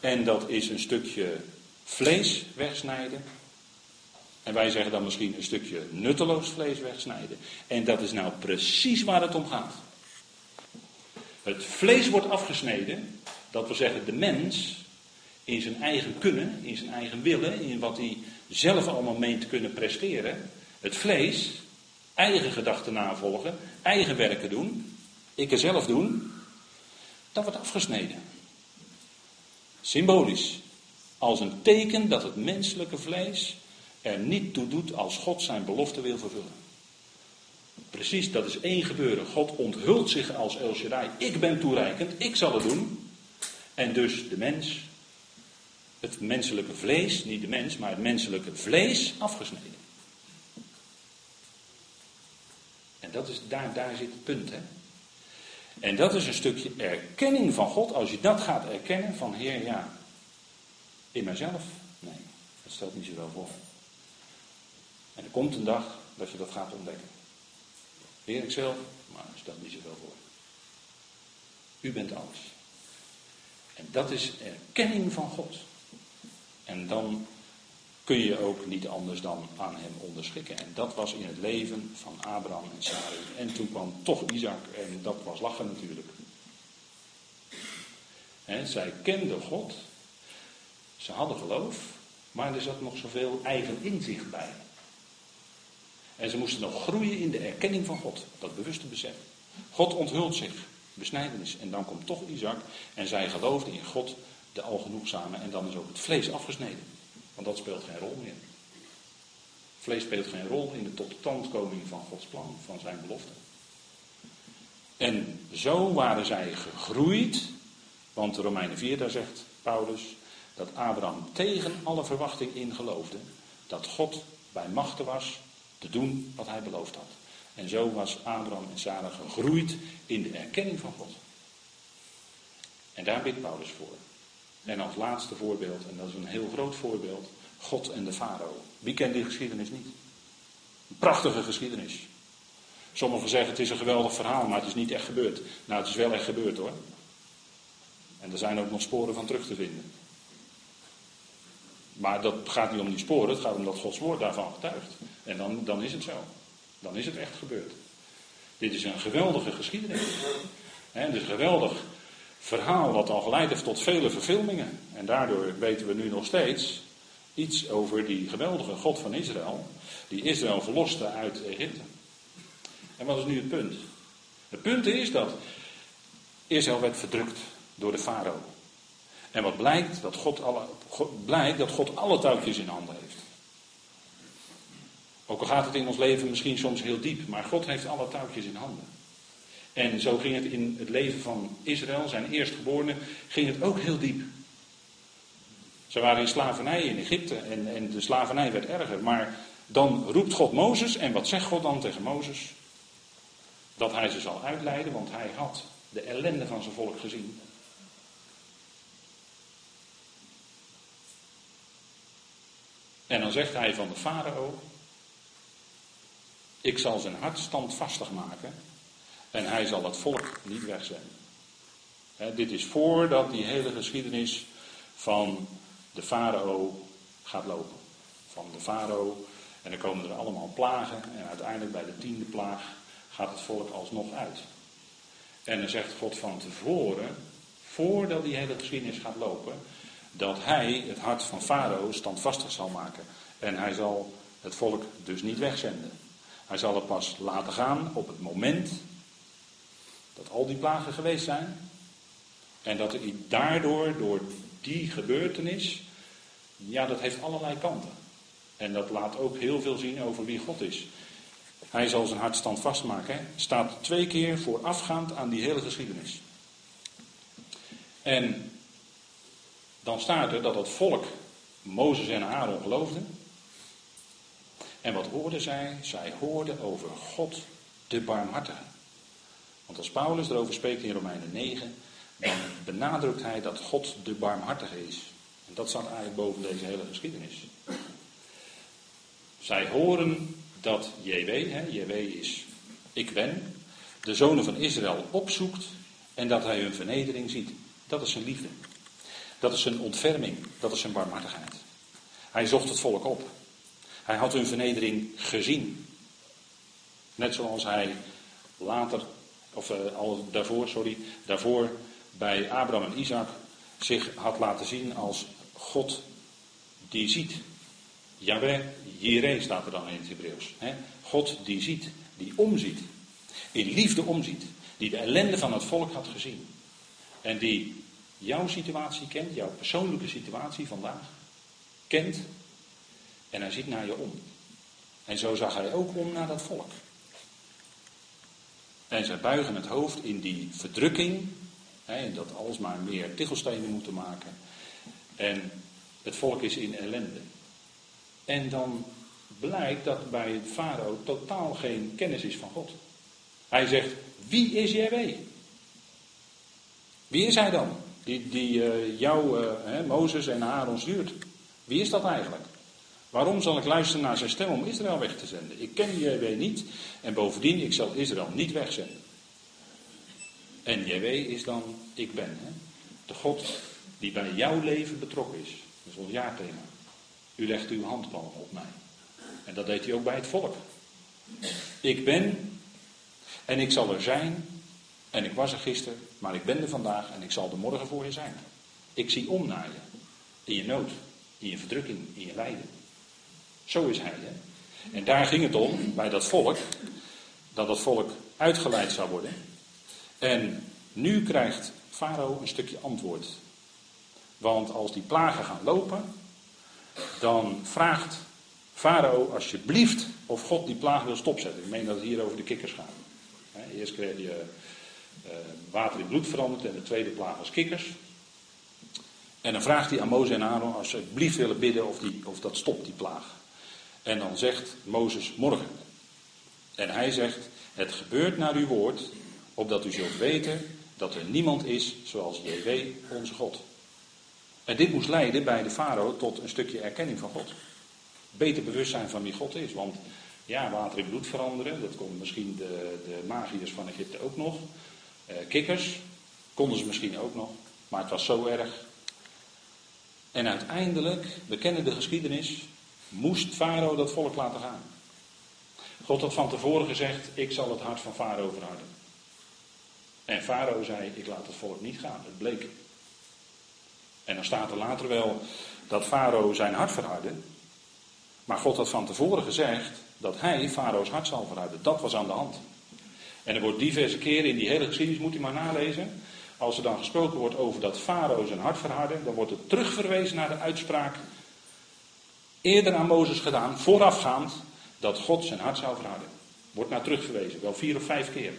en dat is een stukje vlees wegsnijden. En wij zeggen dan misschien een stukje nutteloos vlees wegsnijden. En dat is nou precies waar het om gaat. Het vlees wordt afgesneden. Dat wil zeggen, de mens in zijn eigen kunnen, in zijn eigen willen, in wat hij zelf allemaal meent te kunnen presteren. Het vlees, eigen gedachten navolgen, eigen werken doen, ik er zelf doen, dat wordt afgesneden. Symbolisch. Als een teken dat het menselijke vlees er niet toe doet als God zijn belofte wil vervullen. Precies, dat is één gebeuren. God onthult zich als El. Ik ben toereikend, ik zal het doen. En dus de mens, het menselijke vlees, niet de mens, maar het menselijke vlees afgesneden. En dat is, daar, daar zit het punt. Hè? En dat is een stukje erkenning van God. Als je dat gaat erkennen van Heer, ja, in mijzelf, nee, dat stelt niet zoveel voor. En er komt een dag dat je dat gaat ontdekken. Heer, ik zelf, maar dat stelt niet zoveel voor. U bent alles. En dat is erkenning van God. En dan kun je ook niet anders dan aan hem onderschikken. En dat was in het leven van Abraham en Sarai. En toen kwam toch Isaac en dat was lachen natuurlijk. zij kenden God. Ze hadden geloof, maar er zat nog zoveel eigen inzicht bij. En ze moesten nog groeien in de erkenning van God, dat bewuste besef. God onthult zich, besnijdenis. En dan komt toch Isaac en zij geloofden in God, de algenoegzame. En dan is ook het vlees afgesneden. Want dat speelt geen rol meer. Vlees speelt geen rol in de totstandkoming van Gods plan, van zijn belofte. En zo waren zij gegroeid, want Romeinen 4, daar zegt Paulus, dat Abraham tegen alle verwachting in geloofde, dat God bij machten was te doen wat hij beloofd had. En zo was Abraham en Sarah gegroeid in de erkenning van God. En daar bidt Paulus voor. En als laatste voorbeeld, en dat is een heel groot voorbeeld, God en de farao. Wie kent die geschiedenis niet? Een prachtige geschiedenis. Sommigen zeggen het is een geweldig verhaal, maar het is niet echt gebeurd. Nou, het is wel echt gebeurd hoor. En er zijn ook nog sporen van terug te vinden. Maar dat gaat niet om die sporen, het gaat om dat Gods woord daarvan getuigt. En dan, dan is het zo. Dan is het echt gebeurd. Dit is een geweldige geschiedenis. Het is geweldig verhaal wat al geleid heeft tot vele verfilmingen. En daardoor weten we nu nog steeds iets over die geweldige God van Israël, die Israël verloste uit Egypte. En wat is nu het punt? Het punt is dat Israël werd verdrukt door de farao. En wat blijkt? Dat God alle, blijkt dat God alle touwtjes in handen heeft. Ook al gaat het in ons leven misschien soms heel diep, maar God heeft alle touwtjes in handen. En zo ging het in het leven van Israël, zijn eerstgeborene, ging het ook heel diep. Ze waren in slavernij in Egypte en, en de slavernij werd erger. Maar dan roept God Mozes en wat zegt God dan tegen Mozes? Dat hij ze zal uitleiden, want hij had de ellende van zijn volk gezien. En dan zegt hij van de farao, ik zal zijn hart standvastig maken en hij zal het volk niet wegzenden. dit is voordat die hele geschiedenis van de farao gaat lopen. Van de farao. En dan komen er allemaal plagen. En uiteindelijk bij de tiende plaag gaat het volk alsnog uit. En dan zegt God van tevoren, voordat die hele geschiedenis gaat lopen, dat hij het hart van farao standvastig zal maken. En hij zal het volk dus niet wegzenden. Hij zal het pas laten gaan op het moment dat al die plagen geweest zijn. En dat daardoor, door die gebeurtenis, ja, dat heeft allerlei kanten. En dat laat ook heel veel zien over wie God is. Hij zal zijn hart standvast maken. Staat twee keer voorafgaand aan die hele geschiedenis. En dan staat er dat het volk Mozes en Aaron geloofde. En wat hoorden zij? Zij hoorden over God de barmhartige. Want als Paulus erover spreekt in Romeinen 9, dan benadrukt hij dat God de barmhartige is. En dat staat eigenlijk boven deze hele geschiedenis. Zij horen dat JW, hè, JW is ik ben, de zonen van Israël opzoekt en dat hij hun vernedering ziet. Dat is zijn liefde. Dat is zijn ontferming. Dat is zijn barmhartigheid. Hij zocht het volk op. Hij had hun vernedering gezien. Net zoals hij later, of uh, al daarvoor, sorry, daarvoor bij Abraham en Isaac zich had laten zien als God die ziet. Yahweh, Jireh staat er dan in het Hebreeuws. God die ziet, die omziet. In liefde omziet. Die de ellende van het volk had gezien. En die jouw situatie kent, jouw persoonlijke situatie vandaag kent. En hij ziet naar je om. En zo zag hij ook om naar dat volk. En zij buigen het hoofd in die verdrukking En dat maar meer tichelstenen moeten maken. En het volk is in ellende. En dan blijkt dat bij farao totaal geen kennis is van God. Hij zegt, wie is JW? Wie is hij dan? Die, die uh, jou, uh, Mozes en Aaron stuurt. Wie is dat eigenlijk? Waarom zal ik luisteren naar zijn stem om Israël weg te zenden? Ik ken JW niet en bovendien, ik zal Israël niet wegzenden. En JW is dan, ik ben. Hè? De God die bij jouw leven betrokken is. Dat is ons jaarthema. U legt uw handpalm op mij. En dat deed hij ook bij het volk. Ik ben en ik zal er zijn. En ik was er gisteren, maar ik ben er vandaag en ik zal er morgen voor je zijn. Ik zie om naar je. In je nood, in je verdrukking, in je lijden. Zo is hij. Hè? En daar ging het om, bij dat volk, dat dat volk uitgeleid zou worden. En nu krijgt Farao een stukje antwoord. Want als die plagen gaan lopen, dan vraagt Farao alsjeblieft of God die plaag wil stopzetten. Ik meen dat het hier over de kikkers gaat. Eerst kreeg je uh, water in bloed veranderd en de tweede plaag was kikkers. En dan vraagt hij aan Mozes en Aaron alsjeblieft willen bidden of, die, of dat stopt, die plaag. En dan zegt Mozes morgen. En hij zegt, het gebeurt naar uw woord, opdat u zult weten dat er niemand is zoals JW, onze God. En dit moest leiden bij de farao tot een stukje erkenning van God. Beter bewustzijn van wie God is. Want ja, water in bloed veranderen, dat konden misschien de, de magiërs van Egypte ook nog. Eh, kikkers konden ze misschien ook nog. Maar het was zo erg. En uiteindelijk, we kennen de geschiedenis, moest Farao dat volk laten gaan. God had van tevoren gezegd, ik zal het hart van Farao verharden. En Farao zei, ik laat het volk niet gaan. Het bleek. En dan staat er later wel dat Farao zijn hart verhardde. Maar God had van tevoren gezegd dat hij Farao's hart zal verharden. Dat was aan de hand. En er wordt diverse keren in die hele geschiedenis, moet u maar nalezen. Als er dan gesproken wordt over dat Farao zijn hart verhardde, dan wordt het terugverwezen naar de uitspraak eerder aan Mozes gedaan, voorafgaand, dat God zijn hart zou verharden. Wordt naar terugverwezen, wel vier of vijf keer.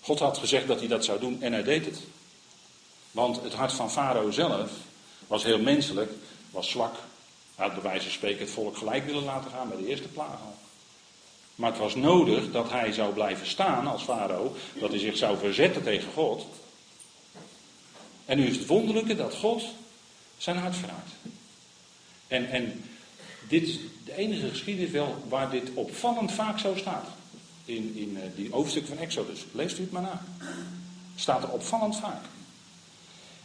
God had gezegd dat hij dat zou doen en hij deed het. Want het hart van Farao zelf was heel menselijk, was zwak. Hij had bij wijze van spreken het volk gelijk willen laten gaan bij de eerste plaag. Maar het was nodig dat hij zou blijven staan als farao, dat hij zich zou verzetten tegen God. En nu is het wonderlijke dat God zijn hart verraadt. En, en dit is de enige geschiedenis wel waar dit opvallend vaak zo staat. In, in uh, die hoofdstuk van Exodus. Leest u het maar na. Staat er opvallend vaak.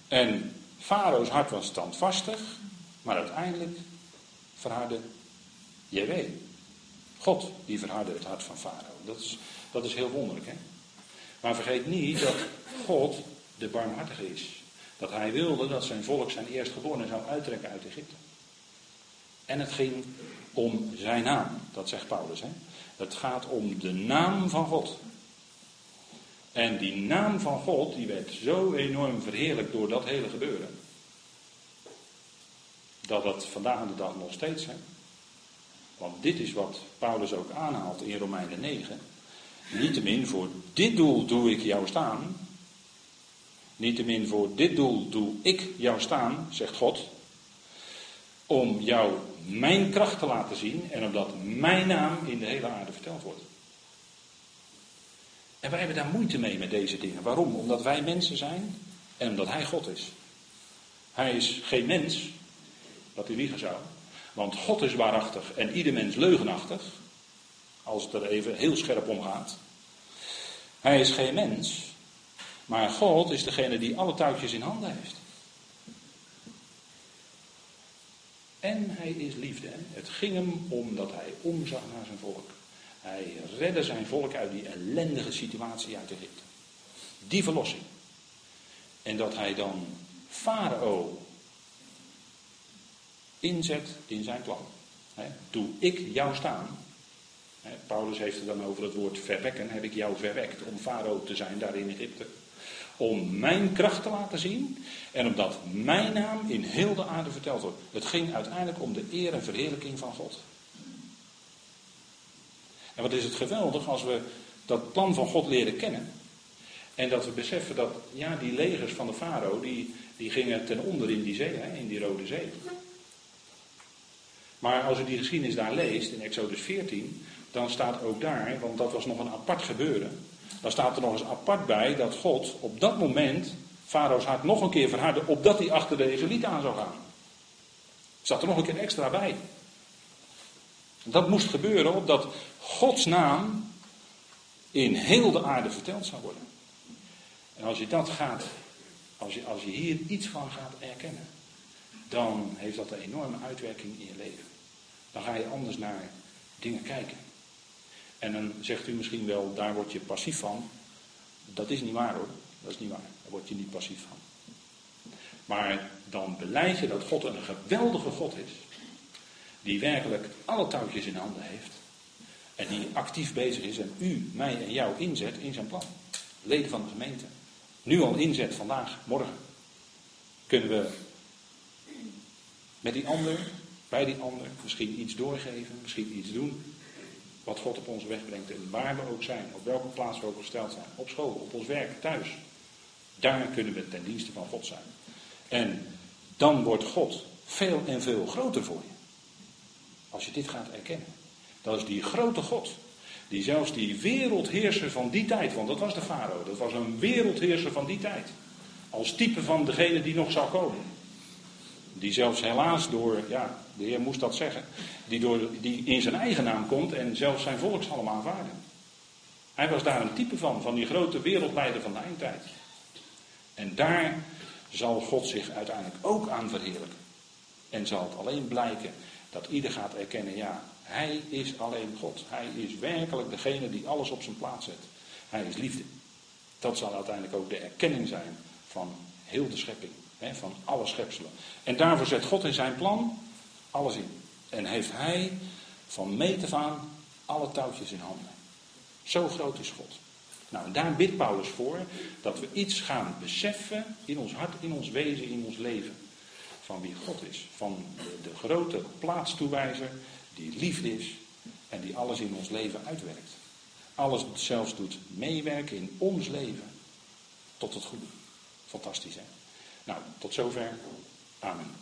En Farao's hart was standvastig, maar uiteindelijk verhardde JW. God die verhardde het hart van Farao. Dat is, dat is heel wonderlijk. Hè? Maar vergeet niet dat God de barmhartige is. Dat hij wilde dat zijn volk zijn eerstgeborene zou uittrekken uit Egypte. En het ging om zijn naam, dat zegt Paulus. Hè? Het gaat om de naam van God. En die naam van God, die werd zo enorm verheerlijkt door dat hele gebeuren. Dat dat vandaag de dag nog steeds, hè. Want dit is wat Paulus ook aanhaalt in Romeinen 9. Niettemin voor dit doel doe ik jou staan. Niettemin voor dit doel doe ik jou staan, zegt God. Om jou mijn kracht te laten zien en omdat mijn naam in de hele aarde verteld wordt. En wij hebben daar moeite mee met deze dingen. Waarom? Omdat wij mensen zijn en omdat Hij God is. Hij is geen mens, dat hij liegen zou. Want God is waarachtig en ieder mens leugenachtig. Als het er even heel scherp om gaat. Hij is geen mens, maar God is degene die alle touwtjes in handen heeft. En hij is liefde. Het ging hem om dat hij omzag naar zijn volk. Hij redde zijn volk uit die ellendige situatie uit Egypte. Die verlossing. En dat hij dan Farao inzet in zijn plan. Doe ik jou staan. Paulus heeft het dan over het woord verwekken. Heb ik jou verwekt om farao te zijn daar in Egypte. Om mijn kracht te laten zien. En omdat mijn naam in heel de aarde verteld wordt. Het ging uiteindelijk om de eer en verheerlijking van God. En wat is het geweldig als we dat plan van God leren kennen. En dat we beseffen dat, ja, die legers van de farao, die, die gingen ten onder in die zee, hè, in die Rode Zee. Maar als u die geschiedenis daar leest, in Exodus 14, dan staat ook daar, want dat was nog een apart gebeuren, dan staat er nog eens apart bij dat God op dat moment Farao's hart nog een keer verhardde, opdat hij achter de Israëlieten aan zou gaan. Staat er nog een keer extra bij. Dat moest gebeuren opdat Gods naam in heel de aarde verteld zou worden. En als je dat gaat, als je, als je hier iets van gaat erkennen, dan heeft dat een enorme uitwerking in je leven. Dan ga je anders naar dingen kijken. En dan zegt u misschien wel, daar word je passief van. Dat is niet waar hoor, dat is niet waar. Daar word je niet passief van. Maar dan beleid je dat God een geweldige God is. Die werkelijk alle touwtjes in handen heeft. En die actief bezig is en u, mij en jou inzet in zijn plan. Leden van de gemeente. Nu al inzet, vandaag, morgen. Kunnen we met die ander, bij die ander, misschien iets doorgeven, misschien iets doen. Wat God op onze weg brengt en waar we ook zijn, op welke plaats we ook gesteld zijn. Op school, op ons werk, thuis. Daar kunnen we ten dienste van God zijn. En dan wordt God veel en veel groter voor je. Als je dit gaat erkennen. Dat is die grote God. Die zelfs die wereldheerser van die tijd, want dat was de farao, dat was een wereldheerser van die tijd. Als type van degene die nog zou komen. Die zelfs helaas door, ja, de Heer moest dat zeggen, die, door, die in zijn eigen naam komt en zelfs zijn volk zal hem aanvaarden. Hij was daar een type van, van die grote wereldleider van de eindtijd. En daar zal God zich uiteindelijk ook aan verheerlijken. En zal het alleen blijken dat ieder gaat erkennen, ja, hij is alleen God. Hij is werkelijk degene die alles op zijn plaats zet. Hij is liefde. Dat zal uiteindelijk ook de erkenning zijn van heel de schepping. Van alle schepselen. En daarvoor zet God in zijn plan alles in. En heeft hij van meet af aan alle touwtjes in handen. Zo groot is God. Nou, en daar bidt Paulus voor dat we iets gaan beseffen in ons hart, in ons wezen, in ons leven. Van wie God is. Van de, de grote plaatstoewijzer die liefde is en die alles in ons leven uitwerkt. Alles zelfs doet meewerken in ons leven tot het goede. Fantastisch hè? Nou, tot zover. Amen.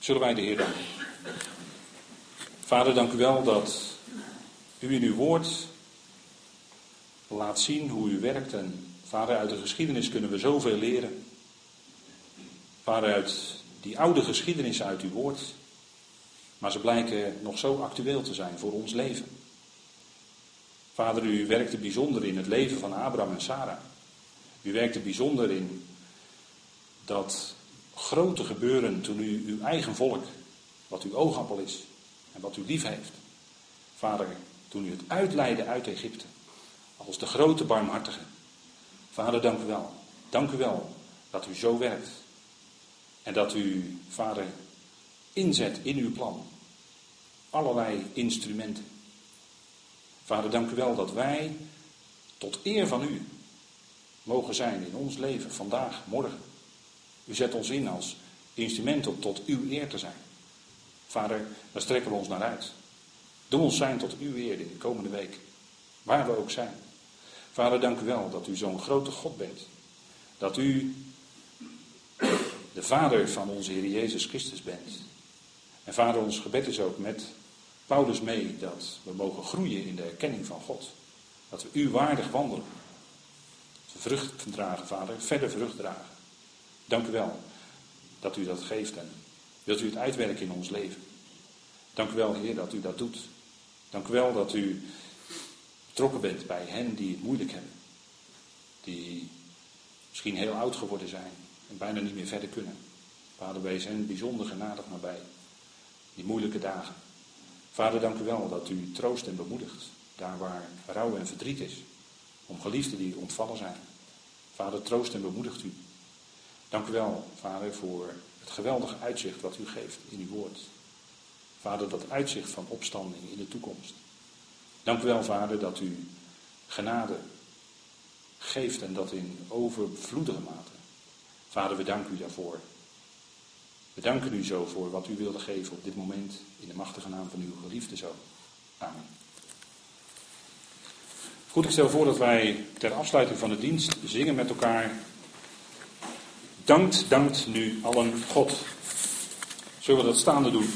Zullen wij de Heer danken. Vader, dank u wel dat u in uw woord laat zien hoe u werkt. En vader, uit de geschiedenis kunnen we zoveel leren. Vader, uit die oude geschiedenis uit uw woord. Maar ze blijken nog zo actueel te zijn voor ons leven. Vader, u werkte bijzonder in het leven van Abraham en Sarah. U werkte bijzonder in dat grote gebeuren toen u uw eigen volk, wat uw oogappel is en wat u lief heeft, vader, toen u het uitleidde uit Egypte, als de grote barmhartige. Vader, dank u wel. Dank u wel dat u zo werkt. En dat u, vader, inzet in uw plan. Allerlei instrumenten. Vader, dank u wel dat wij tot eer van u mogen zijn in ons leven, vandaag, morgen. U zet ons in als instrument om tot uw eer te zijn. Vader, daar strekken we ons naar uit. Doe ons zijn tot uw eer in de komende week. Waar we ook zijn. Vader, dank u wel dat u zo'n grote God bent. Dat u de Vader van onze Heer Jezus Christus bent. En Vader, ons gebed is ook met Paulus mee dat we mogen groeien in de erkenning van God. Dat we u waardig wandelen. Vrucht dragen, Vader, verder vrucht dragen. Dank u wel dat u dat geeft en wilt u het uitwerken in ons leven. Dank u wel, Heer, dat u dat doet. Dank u wel dat u betrokken bent bij hen die het moeilijk hebben. Die misschien heel oud geworden zijn en bijna niet meer verder kunnen. Vader, wees hen bijzonder genadig nabij. Die moeilijke dagen. Vader, dank u wel dat u troost en bemoedigt. Daar waar rouw en verdriet is. Om geliefden die ontvallen zijn. Vader, troost en bemoedigt u. Dank u wel, Vader, voor het geweldige uitzicht wat u geeft in uw woord. Vader, dat uitzicht van opstanding in de toekomst. Dank u wel, Vader, dat u genade geeft en dat in overvloedige mate. Vader, we danken u daarvoor. We danken u zo voor wat u wilde geven op dit moment in de machtige naam van uw geliefde zoon. Amen. Goed, ik stel voor dat wij ter afsluiting van de dienst zingen met elkaar. Dankt, dankt nu allen God. Zullen we dat staande doen?